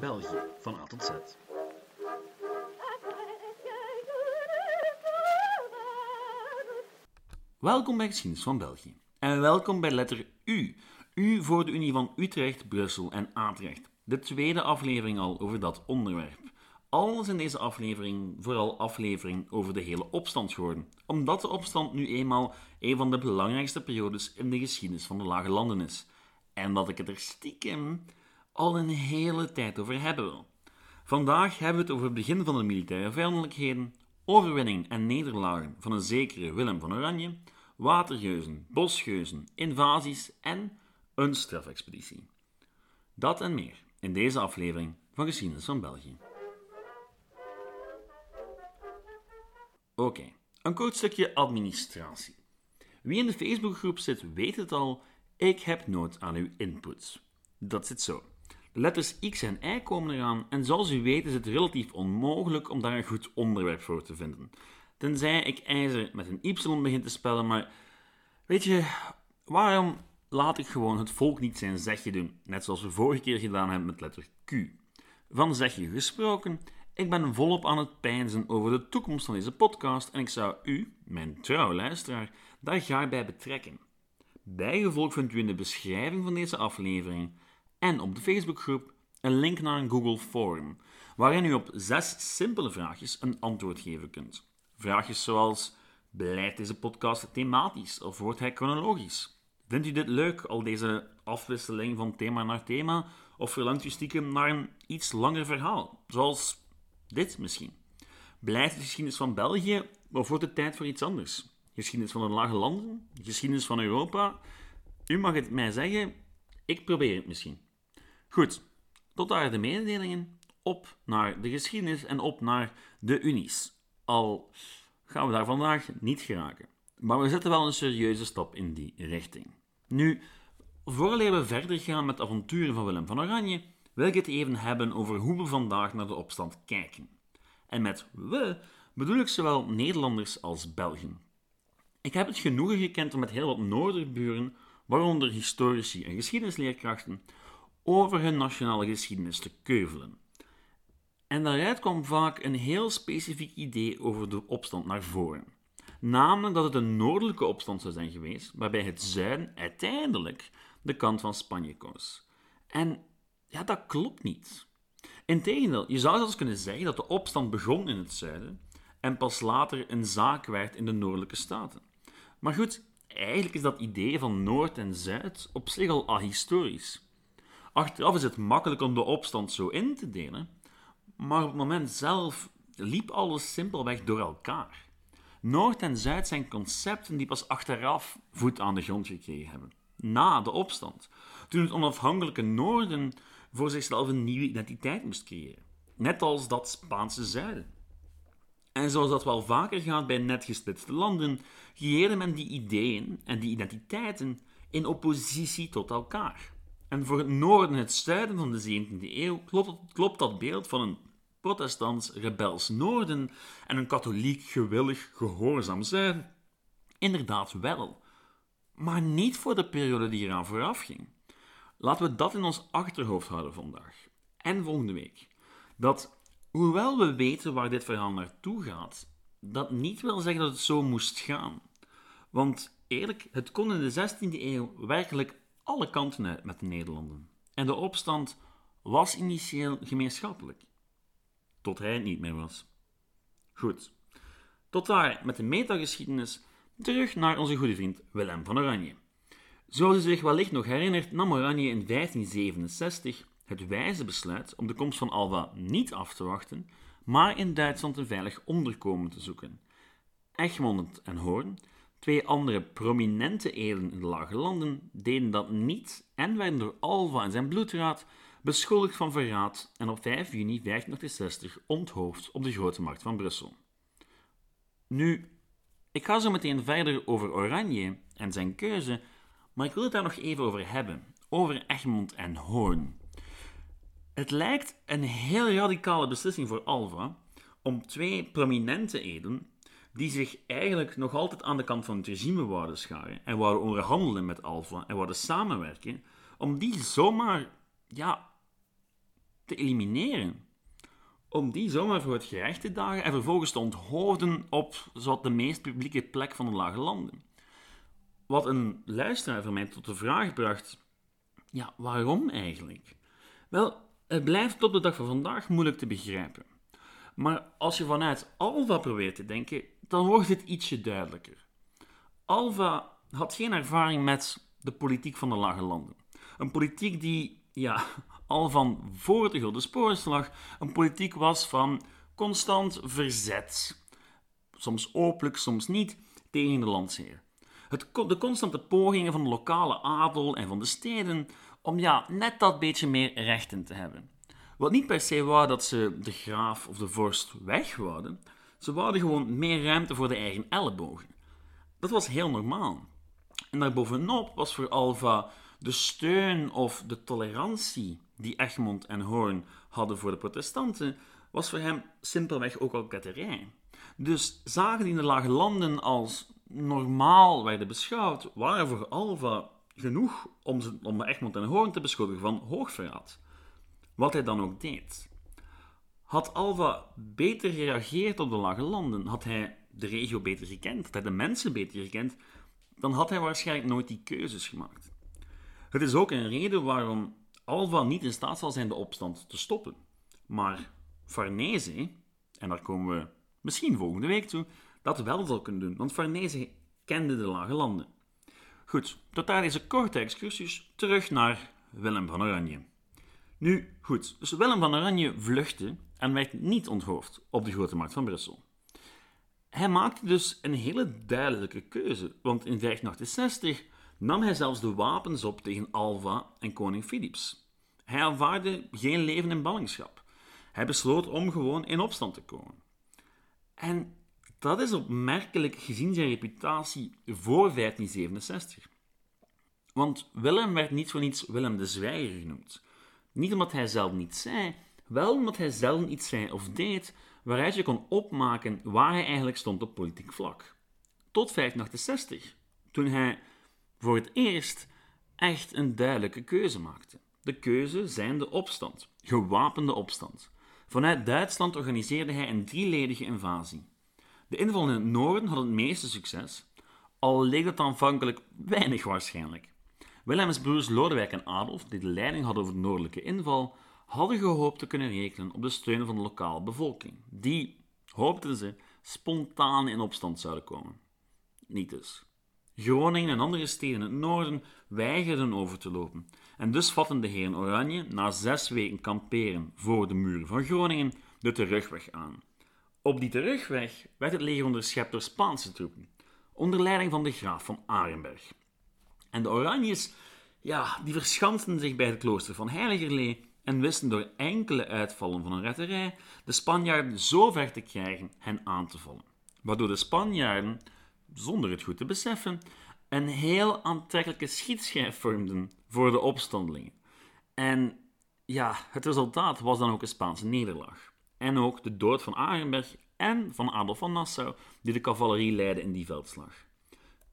België, van A tot Z. Welkom bij Geschiedenis van België. En welkom bij letter U. U voor de Unie van Utrecht, Brussel en Atrecht. De tweede aflevering al over dat onderwerp. Alles in deze aflevering vooral aflevering over de hele opstand geworden, omdat de opstand nu eenmaal een van de belangrijkste periodes in de geschiedenis van de Lage Landen is. En dat ik het er stiekem al een hele tijd over hebben. Vandaag hebben we het over het begin van de militaire vijandelijkheden, overwinning en nederlagen van een zekere Willem van Oranje, watergeuzen, bosgeuzen, invasies en een strafexpeditie. Dat en meer in deze aflevering van Geschiedenis van België. Oké, een kort stukje administratie. Wie in de Facebookgroep zit, weet het al. Ik heb nood aan uw input. Dat zit zo. Letters X en Y komen eraan en zoals u weet is het relatief onmogelijk om daar een goed onderwerp voor te vinden. Tenzij ik ijzer met een Y begin te spellen, maar weet je, waarom laat ik gewoon het volk niet zijn zegje doen, net zoals we vorige keer gedaan hebben met letter Q? Van zegje gesproken, ik ben volop aan het peinzen over de toekomst van deze podcast en ik zou u, mijn trouwe luisteraar, daar graag bij betrekken. Bijgevolg vindt u in de beschrijving van deze aflevering en op de Facebookgroep een link naar een Google Form, waarin u op zes simpele vraagjes een antwoord geven kunt. Vraagjes zoals: Blijft deze podcast thematisch of wordt hij chronologisch? Vindt u dit leuk, al deze afwisseling van thema naar thema, of verlangt u stiekem naar een iets langer verhaal, zoals dit misschien? Blijft de geschiedenis van België of wordt het tijd voor iets anders? Geschiedenis van de lage landen? Geschiedenis van Europa? U mag het mij zeggen, ik probeer het misschien. Goed, tot daar de mededelingen. Op naar de geschiedenis en op naar de unies. Al gaan we daar vandaag niet geraken. Maar we zetten wel een serieuze stap in die richting. Nu, voordat we verder gaan met de avonturen van Willem van Oranje, wil ik het even hebben over hoe we vandaag naar de opstand kijken. En met we bedoel ik zowel Nederlanders als Belgen. Ik heb het genoegen gekend om met heel wat Noorderburen, waaronder historici en geschiedenisleerkrachten, over hun nationale geschiedenis te keuvelen. En daaruit kwam vaak een heel specifiek idee over de opstand naar voren. Namelijk dat het een noordelijke opstand zou zijn geweest, waarbij het zuiden uiteindelijk de kant van Spanje koos. En ja, dat klopt niet. Integendeel, je zou zelfs kunnen zeggen dat de opstand begon in het zuiden en pas later een zaak werd in de noordelijke staten. Maar goed, eigenlijk is dat idee van Noord en Zuid op zich al ahistorisch. Achteraf is het makkelijk om de opstand zo in te delen, maar op het moment zelf liep alles simpelweg door elkaar. Noord en Zuid zijn concepten die pas achteraf voet aan de grond gekregen hebben, na de opstand, toen het onafhankelijke Noorden voor zichzelf een nieuwe identiteit moest creëren, net als dat Spaanse Zuiden. En zoals dat wel vaker gaat bij net gesplitste landen, creëerde men die ideeën en die identiteiten in oppositie tot elkaar. En voor het noorden en het zuiden van de 17e eeuw klopt, klopt dat beeld van een protestants rebels noorden en een katholiek gewillig gehoorzaam zuiden. Inderdaad wel, maar niet voor de periode die eraan vooraf ging. Laten we dat in ons achterhoofd houden vandaag en volgende week. Dat, hoewel we weten waar dit verhaal naartoe gaat, dat niet wil zeggen dat het zo moest gaan. Want eerlijk, het kon in de 16e eeuw werkelijk alle kanten uit met de Nederlanden. En de opstand was initieel gemeenschappelijk. Tot hij het niet meer was. Goed. Tot daar met de metageschiedenis terug naar onze goede vriend Willem van Oranje. Zoals u zich wellicht nog herinnert, nam Oranje in 1567 het wijze besluit om de komst van Alva niet af te wachten, maar in Duitsland een veilig onderkomen te zoeken. Egmond en Hoorn Twee andere prominente edelen in de Lage Landen deden dat niet en werden door Alva en zijn bloedraad beschuldigd van verraad en op 5 juni 1560 onthoofd op de Grote Markt van Brussel. Nu, ik ga zo meteen verder over Oranje en zijn keuze, maar ik wil het daar nog even over hebben, over Egmond en Hoorn. Het lijkt een heel radicale beslissing voor Alva om twee prominente edelen die zich eigenlijk nog altijd aan de kant van het regime wouden scharen en wouden onderhandelen met Alfa en wouden samenwerken, om die zomaar, ja, te elimineren. Om die zomaar voor het gerecht te dagen en vervolgens te onthouden op zowat de meest publieke plek van de Lage Landen. Wat een luisteraar van mij tot de vraag bracht: ja, waarom eigenlijk? Wel, het blijft tot de dag van vandaag moeilijk te begrijpen. Maar als je vanuit Alva probeert te denken, dan wordt het ietsje duidelijker. Alva had geen ervaring met de politiek van de lage landen. Een politiek die, ja, al van voor de Gulden Sporenslag, een politiek was van constant verzet. Soms openlijk, soms niet, tegen de landsheer. Het, de constante pogingen van de lokale adel en van de steden om ja, net dat beetje meer rechten te hebben. Wat niet per se wou dat ze de graaf of de vorst wegwouden, ze wouden gewoon meer ruimte voor de eigen ellebogen. Dat was heel normaal. En daarbovenop was voor Alva de steun of de tolerantie die Egmond en Hoorn hadden voor de protestanten, was voor hem simpelweg ook al ketterij. Dus zagen die in de lage landen als normaal werden beschouwd, waren voor Alva genoeg om, ze, om Egmond en Hoorn te beschuldigen van hoogverraad. Wat hij dan ook deed. Had Alva beter gereageerd op de lage landen, had hij de regio beter gekend, had hij de mensen beter gekend, dan had hij waarschijnlijk nooit die keuzes gemaakt. Het is ook een reden waarom Alva niet in staat zal zijn de opstand te stoppen. Maar Farnese, en daar komen we misschien volgende week toe, dat wel zal kunnen doen, want Farnese kende de lage landen. Goed, tot daar deze korte excursus terug naar Willem van Oranje. Nu, goed, dus Willem van Oranje vluchtte en werd niet onthoofd op de Grote Markt van Brussel. Hij maakte dus een hele duidelijke keuze, want in 1568 nam hij zelfs de wapens op tegen Alva en koning Philips. Hij aanvaarde geen leven in ballingschap. Hij besloot om gewoon in opstand te komen. En dat is opmerkelijk gezien zijn reputatie voor 1567. Want Willem werd niet voor niets Willem de Zwijger genoemd. Niet omdat hij zelf niets zei, wel omdat hij zelf iets zei of deed waaruit je kon opmaken waar hij eigenlijk stond op politiek vlak. Tot 1568, toen hij voor het eerst echt een duidelijke keuze maakte. De keuze zijn de opstand, gewapende opstand. Vanuit Duitsland organiseerde hij een drieledige invasie. De inval in het noorden had het meeste succes, al leek het aanvankelijk weinig waarschijnlijk. Wilhelms broers Lodewijk en Adolf, die de leiding hadden over de noordelijke inval, hadden gehoopt te kunnen rekenen op de steun van de lokale bevolking, die, hoopten ze, spontaan in opstand zouden komen. Niet dus. Groningen en andere steden in het noorden weigerden over te lopen, en dus vatten de heren Oranje na zes weken kamperen voor de muren van Groningen de terugweg aan. Op die terugweg werd het leger onderschept door Spaanse troepen, onder leiding van de graaf van Arenberg. En de Oranjes, ja, die verschansten zich bij het klooster van Heiligerlee en wisten door enkele uitvallen van een retterij de Spanjaarden zo ver te krijgen hen aan te vallen. Waardoor de Spanjaarden, zonder het goed te beseffen, een heel aantrekkelijke schietschijf vormden voor de opstandelingen. En ja, het resultaat was dan ook een Spaanse nederlaag. En ook de dood van Arenberg en van Adolf van Nassau, die de cavalerie leidde in die veldslag.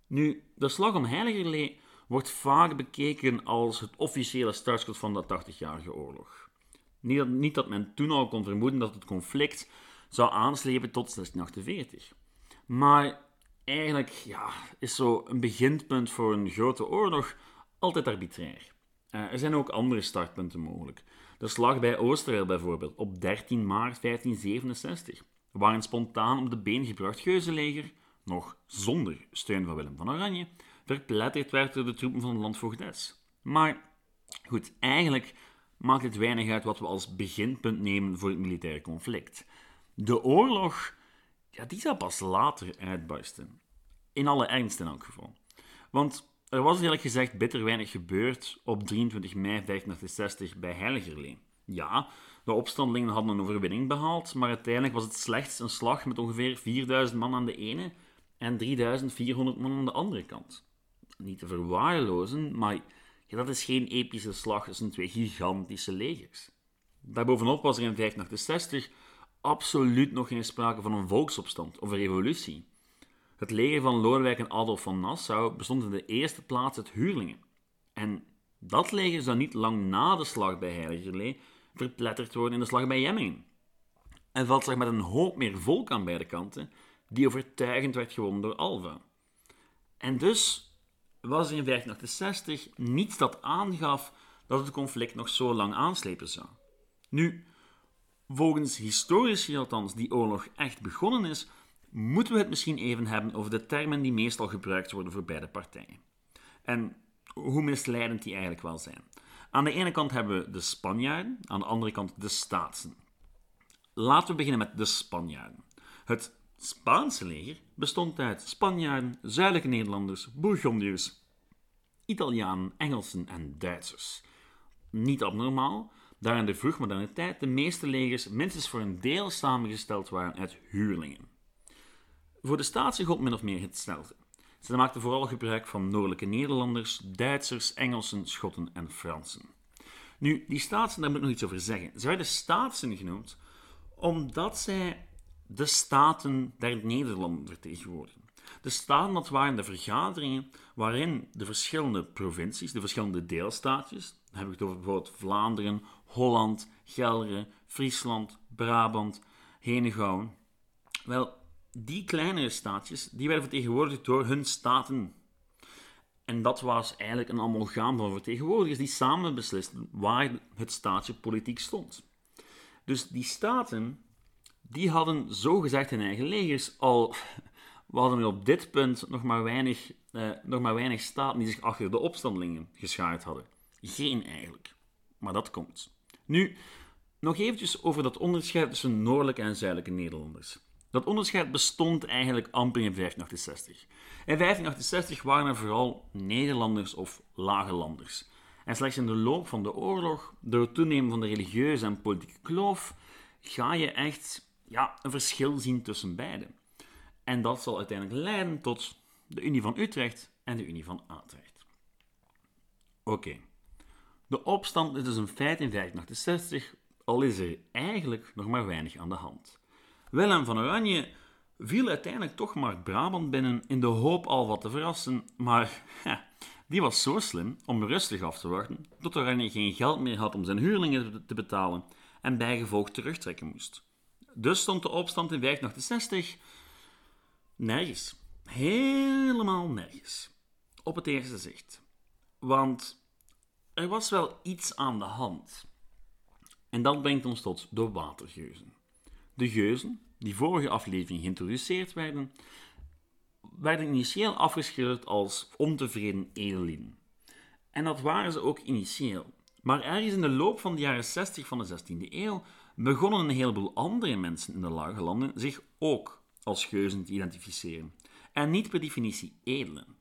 Nu, de slag om Heiligerlee wordt vaak bekeken als het officiële startschot van de 80-jarige oorlog. Niet dat, niet dat men toen al kon vermoeden dat het conflict zou aanslepen tot 1648. Maar eigenlijk ja, is zo een beginpunt voor een grote oorlog altijd arbitrair. Uh, er zijn ook andere startpunten mogelijk. De slag bij Oosterweil bijvoorbeeld, op 13 maart 1567, waar een spontaan op de been gebracht geuzenleger, nog zonder steun van Willem van Oranje, verpletterd werd door de troepen van de landvoogdes. Maar goed, eigenlijk maakt het weinig uit wat we als beginpunt nemen voor het militaire conflict. De oorlog, ja, die zal pas later uitbarsten. In alle ernst in elk geval. Want er was eerlijk gezegd bitter weinig gebeurd op 23 mei 1560 bij Heiligerlee. Ja, de opstandelingen hadden een overwinning behaald, maar uiteindelijk was het slechts een slag met ongeveer 4000 man aan de ene en 3400 man aan de andere kant niet te verwaarlozen, maar dat is geen epische slag tussen twee gigantische legers. Daarbovenop was er in 1568 absoluut nog geen sprake van een volksopstand of een revolutie. Het leger van Lodewijk en Adolf van Nassau bestond in de eerste plaats uit huurlingen. En dat leger zou niet lang na de slag bij Heiligerlee verpletterd worden in de slag bij Jemmingen. En valt zich met een hoop meer volk aan beide kanten, die overtuigend werd gewonnen door Alva. En dus was er in 1568 niets dat aangaf dat het conflict nog zo lang aanslepen zou. Nu, volgens historici althans, die oorlog echt begonnen is, moeten we het misschien even hebben over de termen die meestal gebruikt worden voor beide partijen. En hoe misleidend die eigenlijk wel zijn. Aan de ene kant hebben we de Spanjaarden, aan de andere kant de Staatsen. Laten we beginnen met de Spanjaarden. Het Spaanse leger bestond uit Spanjaarden, zuidelijke Nederlanders, Bourgondiërs, Italianen, Engelsen en Duitsers. Niet abnormaal, daar in de vroegmoderne tijd de meeste legers minstens voor een deel samengesteld waren uit huurlingen. Voor de staatse gold min of meer hetzelfde. Ze maakten vooral gebruik van noordelijke Nederlanders, Duitsers, Engelsen, Schotten en Fransen. Nu, die staatsen, daar moet ik nog iets over zeggen. Ze werden staatsen genoemd omdat zij de staten der Nederlanden vertegenwoordigen. De staten, dat waren de vergaderingen waarin de verschillende provincies, de verschillende deelstaatjes, dan heb ik het over bijvoorbeeld Vlaanderen, Holland, Gelre, Friesland, Brabant, Henegouwen. Wel, die kleinere staatjes, die werden vertegenwoordigd door hun staten. En dat was eigenlijk een amalgaam van vertegenwoordigers die samen beslisten waar het staatje politiek stond. Dus die staten, die hadden zogezegd hun eigen legers, al we hadden op dit punt nog maar weinig, eh, nog maar weinig staten die zich achter de opstandelingen geschaard hadden. Geen eigenlijk. Maar dat komt. Nu, nog eventjes over dat onderscheid tussen noordelijke en zuidelijke Nederlanders. Dat onderscheid bestond eigenlijk amper in 1568. In 1568 waren er vooral Nederlanders of lage landers. En slechts in de loop van de oorlog, door het toenemen van de religieuze en politieke kloof, ga je echt ja, een verschil zien tussen beiden. En dat zal uiteindelijk leiden tot de Unie van Utrecht en de Unie van Atrecht. Oké, de opstand is dus een feit in 1568, al is er eigenlijk nog maar weinig aan de hand. Willem van Oranje viel uiteindelijk toch maar Brabant binnen in de hoop al wat te verrassen, maar die was zo slim om rustig af te wachten tot Oranje geen geld meer had om zijn huurlingen te betalen en bijgevolg terugtrekken moest. Dus stond de opstand in 1568 nergens. Helemaal nergens. Op het eerste zicht. Want er was wel iets aan de hand. En dat brengt ons tot de watergeuzen. De geuzen, die vorige aflevering geïntroduceerd werden, werden initieel afgeschilderd als ontevreden edellieden. En dat waren ze ook initieel. Maar ergens in de loop van de jaren 60 van de 16e eeuw begonnen een heleboel andere mensen in de lage landen zich ook als geuzen te identificeren. En niet per definitie edelen.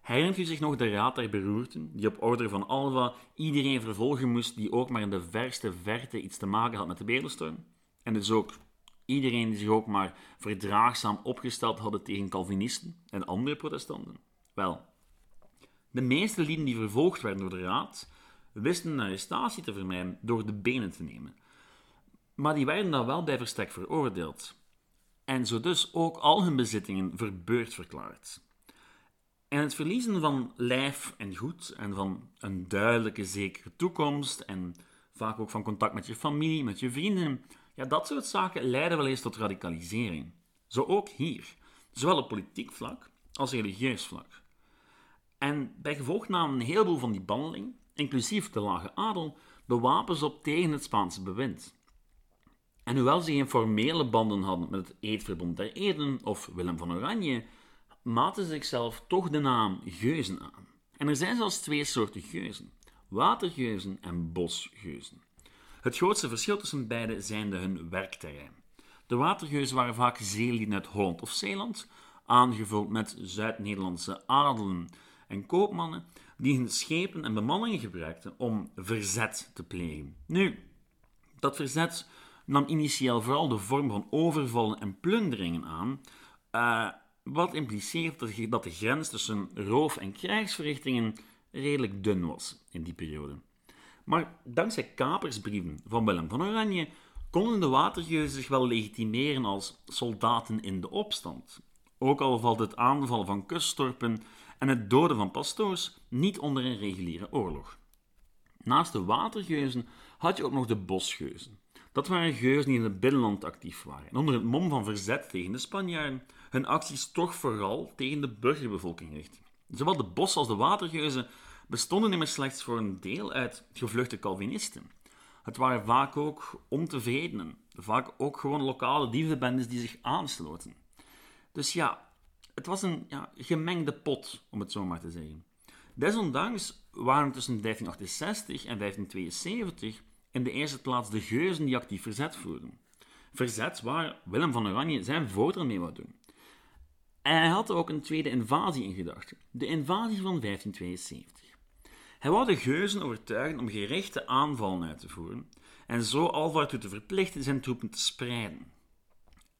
Herinnert u zich nog de Raad der Beroerten, die op order van Alva iedereen vervolgen moest die ook maar in de verste verte iets te maken had met de Bederstorm? En dus ook iedereen die zich ook maar verdraagzaam opgesteld hadden tegen Calvinisten en andere protestanten? Wel, de meeste lieden die vervolgd werden door de Raad, wisten een arrestatie te vermijden door de benen te nemen. Maar die werden dan wel bij verstek veroordeeld. En zo dus ook al hun bezittingen verbeurd verklaard. En het verliezen van lijf en goed en van een duidelijke, zekere toekomst en vaak ook van contact met je familie, met je vrienden, ja, dat soort zaken leiden wel eens tot radicalisering. Zo ook hier, zowel op politiek vlak als religieus vlak. En bij gevolg namen een heleboel van die bandeling, inclusief de lage adel, de wapens op tegen het Spaanse bewind. En hoewel ze geen formele banden hadden met het Eedverbond der Eden of Willem van Oranje, maten ze zichzelf toch de naam geuzen aan. En er zijn zelfs twee soorten geuzen: watergeuzen en bosgeuzen. Het grootste verschil tussen beide zijn de hun werkterrein. De watergeuzen waren vaak zeelieden uit Holland of Zeeland, aangevuld met Zuid-Nederlandse adelen en koopmannen die hun schepen en bemanningen gebruikten om verzet te plegen. Nu, dat verzet nam initieel vooral de vorm van overvallen en plunderingen aan, uh, wat impliceert dat de grens tussen roof- en krijgsverrichtingen redelijk dun was in die periode. Maar dankzij kapersbrieven van Willem van Oranje konden de watergeuzen zich wel legitimeren als soldaten in de opstand. Ook al valt het aanvallen van kuststorpen en het doden van pastoors niet onder een reguliere oorlog. Naast de watergeuzen had je ook nog de bosgeuzen. Dat waren geuzen die in het binnenland actief waren en onder het mom van verzet tegen de Spanjaarden hun acties toch vooral tegen de burgerbevolking richtten. Zowel de bos- als de watergeuzen bestonden immers slechts voor een deel uit gevluchte Calvinisten. Het waren vaak ook ontevredenen, vaak ook gewoon lokale dievenbendes die zich aansloten. Dus ja, het was een ja, gemengde pot, om het zo maar te zeggen. Desondanks waren tussen 1568 en 1572 in de eerste plaats de geuzen die actief verzet voerden. Verzet waar Willem van Oranje zijn voordeel mee wou doen. En hij had ook een tweede invasie in gedachten, de invasie van 1572. Hij wou de geuzen overtuigen om gerichte aanvallen uit te voeren en zo Alva ertoe te verplichten zijn troepen te spreiden.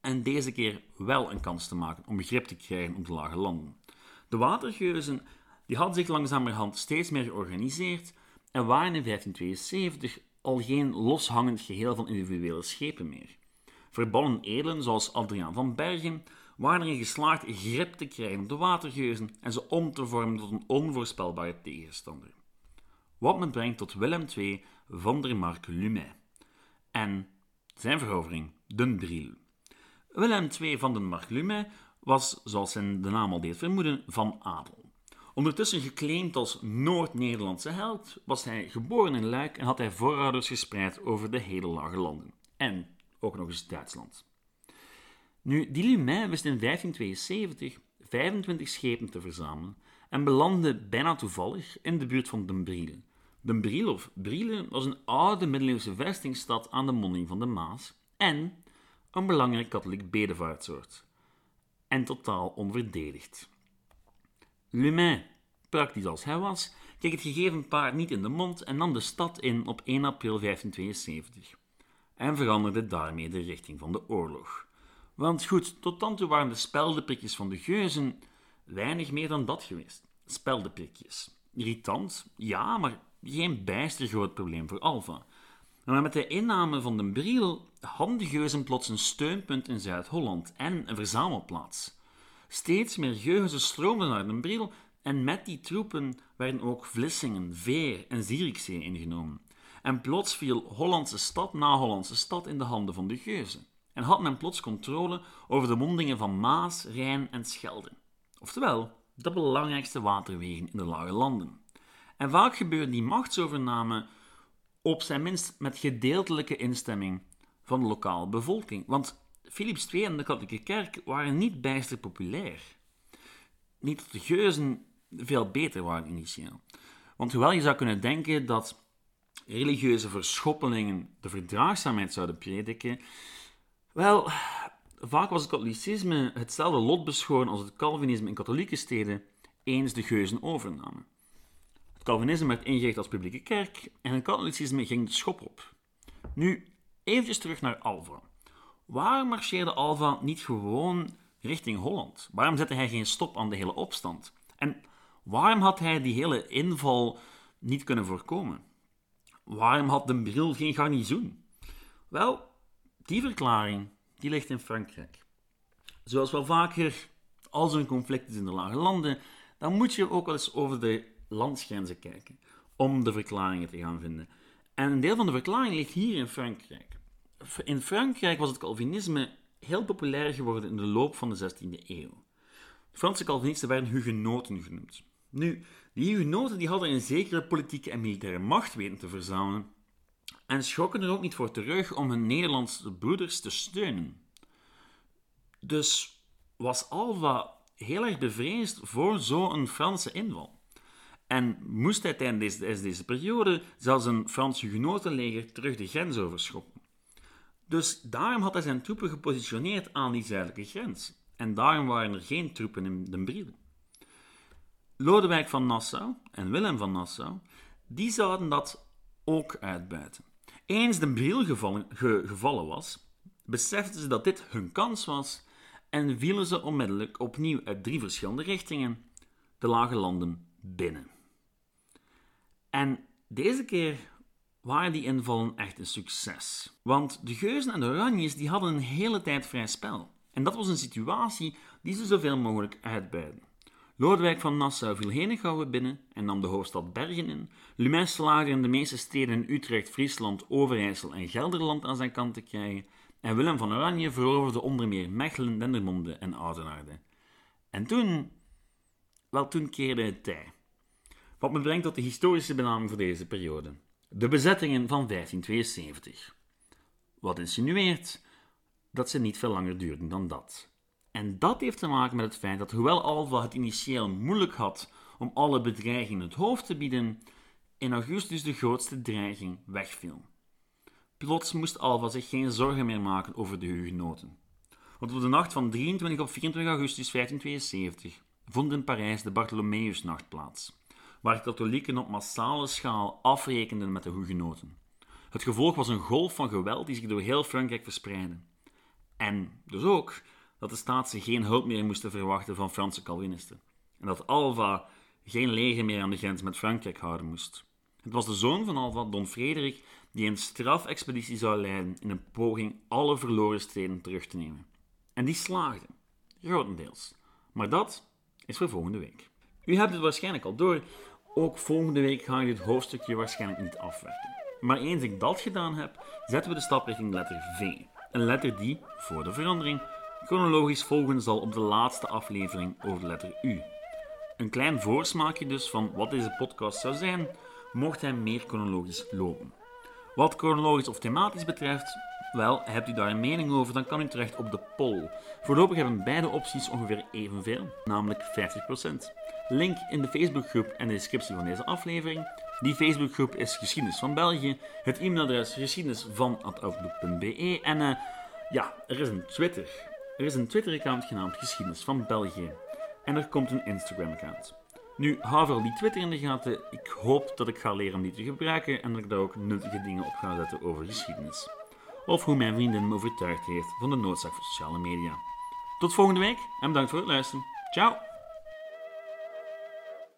En deze keer wel een kans te maken om begrip te krijgen op de lage landen. De watergeuzen die hadden zich langzamerhand steeds meer georganiseerd en waren in 1572 al geen loshangend geheel van individuele schepen meer. Verbannen edelen zoals Adriaan van Bergen waren erin geslaagd grip te krijgen op de watergeuzen en ze om te vormen tot een onvoorspelbare tegenstander. Wat me brengt tot Willem II van der Mark Lumey en zijn verovering, Den Briel. Willem II van den Mark Lumey was, zoals zijn de naam al deed vermoeden, van adel. Ondertussen geclaimd als Noord-Nederlandse held, was hij geboren in Luik en had hij voorouders gespreid over de hele lage landen. En ook nog eens Duitsland. Nu, die Lumey wist in 1572 25 schepen te verzamelen en belandde bijna toevallig in de buurt van Den Briel. Den Briel of Brielen was een oude middeleeuwse vestingstad aan de monding van de Maas en een belangrijk katholiek bedevaartsoord. En totaal onverdedigd. Lumey, praktisch als hij was, kreeg het gegeven paard niet in de mond en nam de stad in op 1 april 1572. En veranderde daarmee de richting van de oorlog. Want goed, tot dan toe waren de speldenprikjes van de geuzen weinig meer dan dat geweest. Speldenprikjes. Irritant, ja, maar geen bijster groot probleem voor Alva. Maar met de inname van de Briel hadden de geuzen plots een steunpunt in Zuid-Holland en een verzamelplaats. Steeds meer geuzen stroomden naar de Briel en met die troepen werden ook Vlissingen, Veer en Zierikzee ingenomen. En plots viel Hollandse stad na Hollandse stad in de handen van de geuzen. En had men plots controle over de mondingen van Maas, Rijn en Schelde. Oftewel, de belangrijkste waterwegen in de lage landen. En vaak gebeurde die machtsovername op zijn minst met gedeeltelijke instemming van de lokale bevolking. Want Philips II en de katholieke kerk waren niet bijster populair. Niet dat de geuzen veel beter waren initieel. Want hoewel je zou kunnen denken dat religieuze verschoppelingen de verdraagzaamheid zouden prediken, wel, vaak was het katholicisme hetzelfde lot beschoren als het Calvinisme in katholieke steden eens de geuzen overnamen. Het Calvinisme werd ingericht als publieke kerk en het katholicisme ging de schop op. Nu, eventjes terug naar Alva. Waarom marcheerde Alva niet gewoon richting Holland? Waarom zette hij geen stop aan de hele opstand? En waarom had hij die hele inval niet kunnen voorkomen? Waarom had de Bril geen garnizoen? Wel, die verklaring die ligt in Frankrijk. Zoals wel vaker, als er een conflict is in de lage landen, dan moet je ook wel eens over de landsgrenzen kijken om de verklaringen te gaan vinden. En een deel van de verklaring ligt hier in Frankrijk. In Frankrijk was het Calvinisme heel populair geworden in de loop van de 16e eeuw. De Franse Calvinisten werden hugenoten genoemd. Nu, die hugenoten die hadden een zekere politieke en militaire macht weten te verzamelen en schrokken er ook niet voor terug om hun Nederlandse broeders te steunen. Dus was Alva heel erg bevreesd voor zo'n Franse inval. En moest hij tijdens deze, deze periode zelfs een Frans hugenotenleger terug de grens overschoppen. Dus daarom had hij zijn troepen gepositioneerd aan die zuidelijke grens. En daarom waren er geen troepen in Den Briel. Lodewijk van Nassau en Willem van Nassau, die zouden dat ook uitbuiten. Eens Den Briel gevallen, gevallen was, beseften ze dat dit hun kans was en vielen ze onmiddellijk opnieuw uit drie verschillende richtingen de lage landen binnen. En deze keer waren die invallen echt een succes. Want de geuzen en de oranjes die hadden een hele tijd vrij spel. En dat was een situatie die ze zoveel mogelijk uitbuiden. Lodewijk van Nassau viel Henegouwen binnen en nam de hoofdstad Bergen in. Lumens slaagde de meeste steden in Utrecht, Friesland, Overijssel en Gelderland aan zijn kant te krijgen. En Willem van Oranje veroverde onder meer Mechelen, Dendermonde en Oudenaarde. En toen... Wel, toen keerde het tij. Wat me brengt tot de historische benaming voor deze periode. De bezettingen van 1572. Wat insinueert dat ze niet veel langer duurden dan dat. En dat heeft te maken met het feit dat hoewel Alva het initieel moeilijk had om alle bedreigingen het hoofd te bieden, in augustus de grootste dreiging wegviel. Plots moest Alva zich geen zorgen meer maken over de hugenoten. Want op de nacht van 23 op 24 augustus 1572 vond in Parijs de Bartholomeusnacht plaats, waar katholieken op massale schaal afrekenden met de hugenoten. Het gevolg was een golf van geweld die zich door heel Frankrijk verspreidde. En dus ook dat de staatsen geen hulp meer moesten verwachten van Franse Calvinisten. En dat Alva geen leger meer aan de grens met Frankrijk houden moest. Het was de zoon van Alva, Don Frederik, die een strafexpeditie zou leiden in een poging alle verloren steden terug te nemen. En die slaagde, grotendeels. Maar dat is voor volgende week. U hebt het waarschijnlijk al door, ook volgende week ga ik dit hoofdstukje waarschijnlijk niet afwerken. Maar eens ik dat gedaan heb, zetten we de stap richting letter V. Een letter die, voor de verandering, chronologisch volgen zal op de laatste aflevering over de letter U. Een klein voorsmaakje dus van wat deze podcast zou zijn, mocht hij meer chronologisch lopen. Wat chronologisch of thematisch betreft, wel, hebt u daar een mening over, dan kan u terecht op de poll. Voorlopig hebben beide opties ongeveer evenveel, namelijk 50%. Link in de Facebookgroep en de descriptie van deze aflevering. Die Facebookgroep is Geschiedenis van België. Het e-mailadres geschiedenisvan.outlook.be. En uh, ja, er is een Twitter. Er is een Twitter-account genaamd Geschiedenis van België. En er komt een Instagram-account. Nu, hou vooral die Twitter in de gaten. Ik hoop dat ik ga leren om die te gebruiken en dat ik daar ook nuttige dingen op ga zetten over geschiedenis. Of hoe mijn vriendin me overtuigd heeft van de noodzaak van sociale media. Tot volgende week en bedankt voor het luisteren. Ciao!